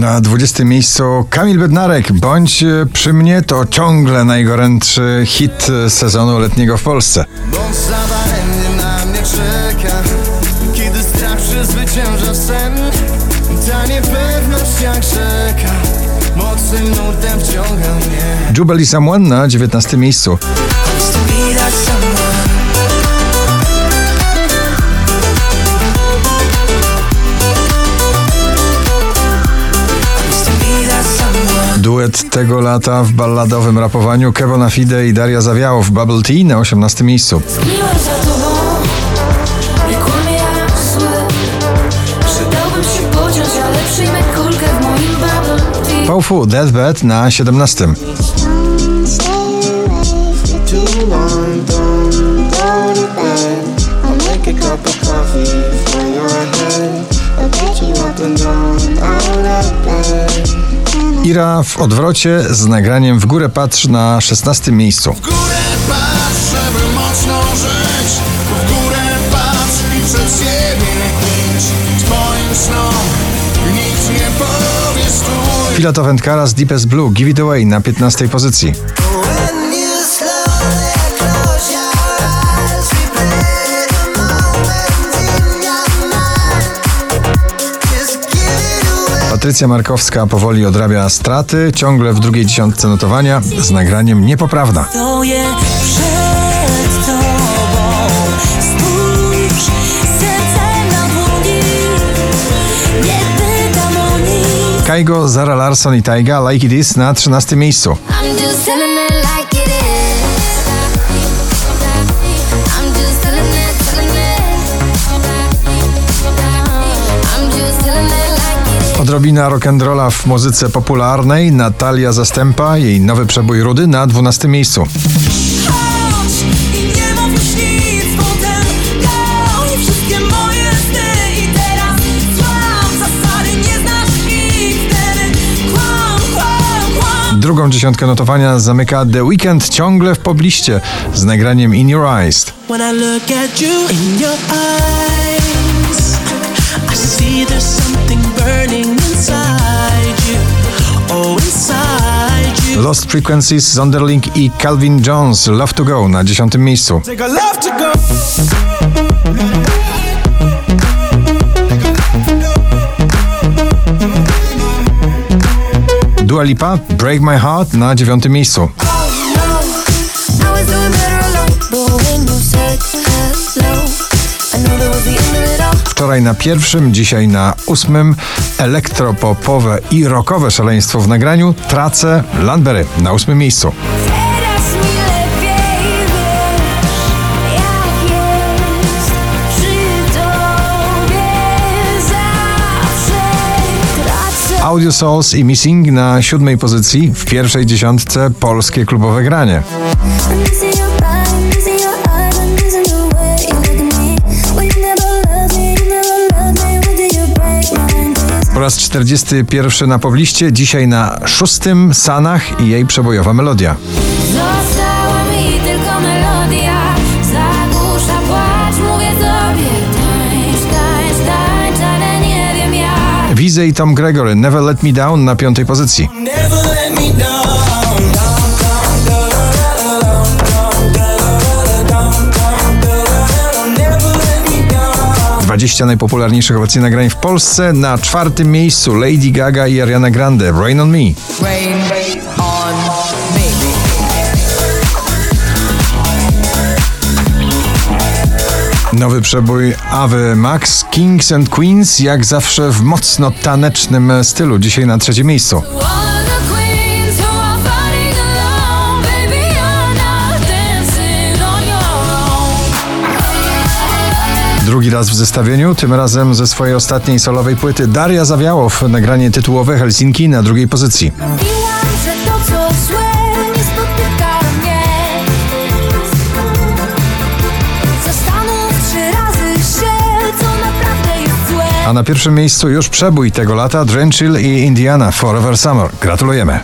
Na 20 miejscu Kamil Bednarek. Bądź przy mnie to ciągle najgorętszy hit sezonu letniego w Polsce. Bądź za daremnie na mnie czeka Kiedy strach przezwycięża sen Ta niepewność jak rzeka Mocnym nurtem wciąga mnie Jubel i Someone na 19 miejscu. duet tego lata w balladowym rapowaniu Kevona Fide i Daria Zawiałow Bubble Tea na 18 miejscu. Paufu Deathbed na 17. Ira w odwrocie z nagraniem W górę patrz na 16 miejscu. W górę patrz, żeby mocno żyć W górę patrz i przed siebie idź Twoim snom nikt nie powie stój Wędkara z Deepest Blue Give It Away na 15 pozycji. Patrycja Markowska powoli odrabia straty, ciągle w drugiej dziesiątce notowania z nagraniem Niepoprawna. Stoję przed tobą Spójrz, serce na dłoni Nie pytam o nic Kaigo, Zara Larson i Taiga Like It Is na 13 miejscu. I'm just Odrobina rock'n'rolla w muzyce popularnej, Natalia Zastępa, jej nowy przebój Rudy na 12 miejscu. Drugą dziesiątkę notowania zamyka The Weeknd ciągle w pobliście z nagraniem In Your Eyes. When I look at you in your eyes, I see there's something Lost Frequencies, Zonderling i Calvin Jones Love to Go na 10 miejscu. Dua Lipa Break My Heart na 9 miejscu. Wczoraj na pierwszym, dzisiaj na ósmym elektropopowe i rockowe szaleństwo w nagraniu tracę Landberry na ósmym miejscu. Audio Souls i Missing na siódmej pozycji w pierwszej dziesiątce polskie klubowe granie. Po raz 41 na pobliście, dzisiaj na szóstym Sanach i jej przebojowa melodia. Została mi tylko melodia, zagłusza płacz, mówię tobie. Tańcz, tańcz, tańcz, ale nie wiem jak. I Tom Gregory Never Let Me Down na piątej pozycji. Never let me down 20 najpopularniejszych obecnie nagrań w Polsce. Na czwartym miejscu Lady Gaga i Ariana Grande Rain on Me. Rain on me. Nowy przebój Ave Max Kings and Queens jak zawsze w mocno tanecznym stylu. Dzisiaj na trzecim miejscu. Drugi raz w zestawieniu, tym razem ze swojej ostatniej solowej płyty Daria Zawiałow. Nagranie tytułowe Helsinki na drugiej pozycji. A na pierwszym miejscu już przebój tego lata Drenchill i Indiana Forever Summer. Gratulujemy.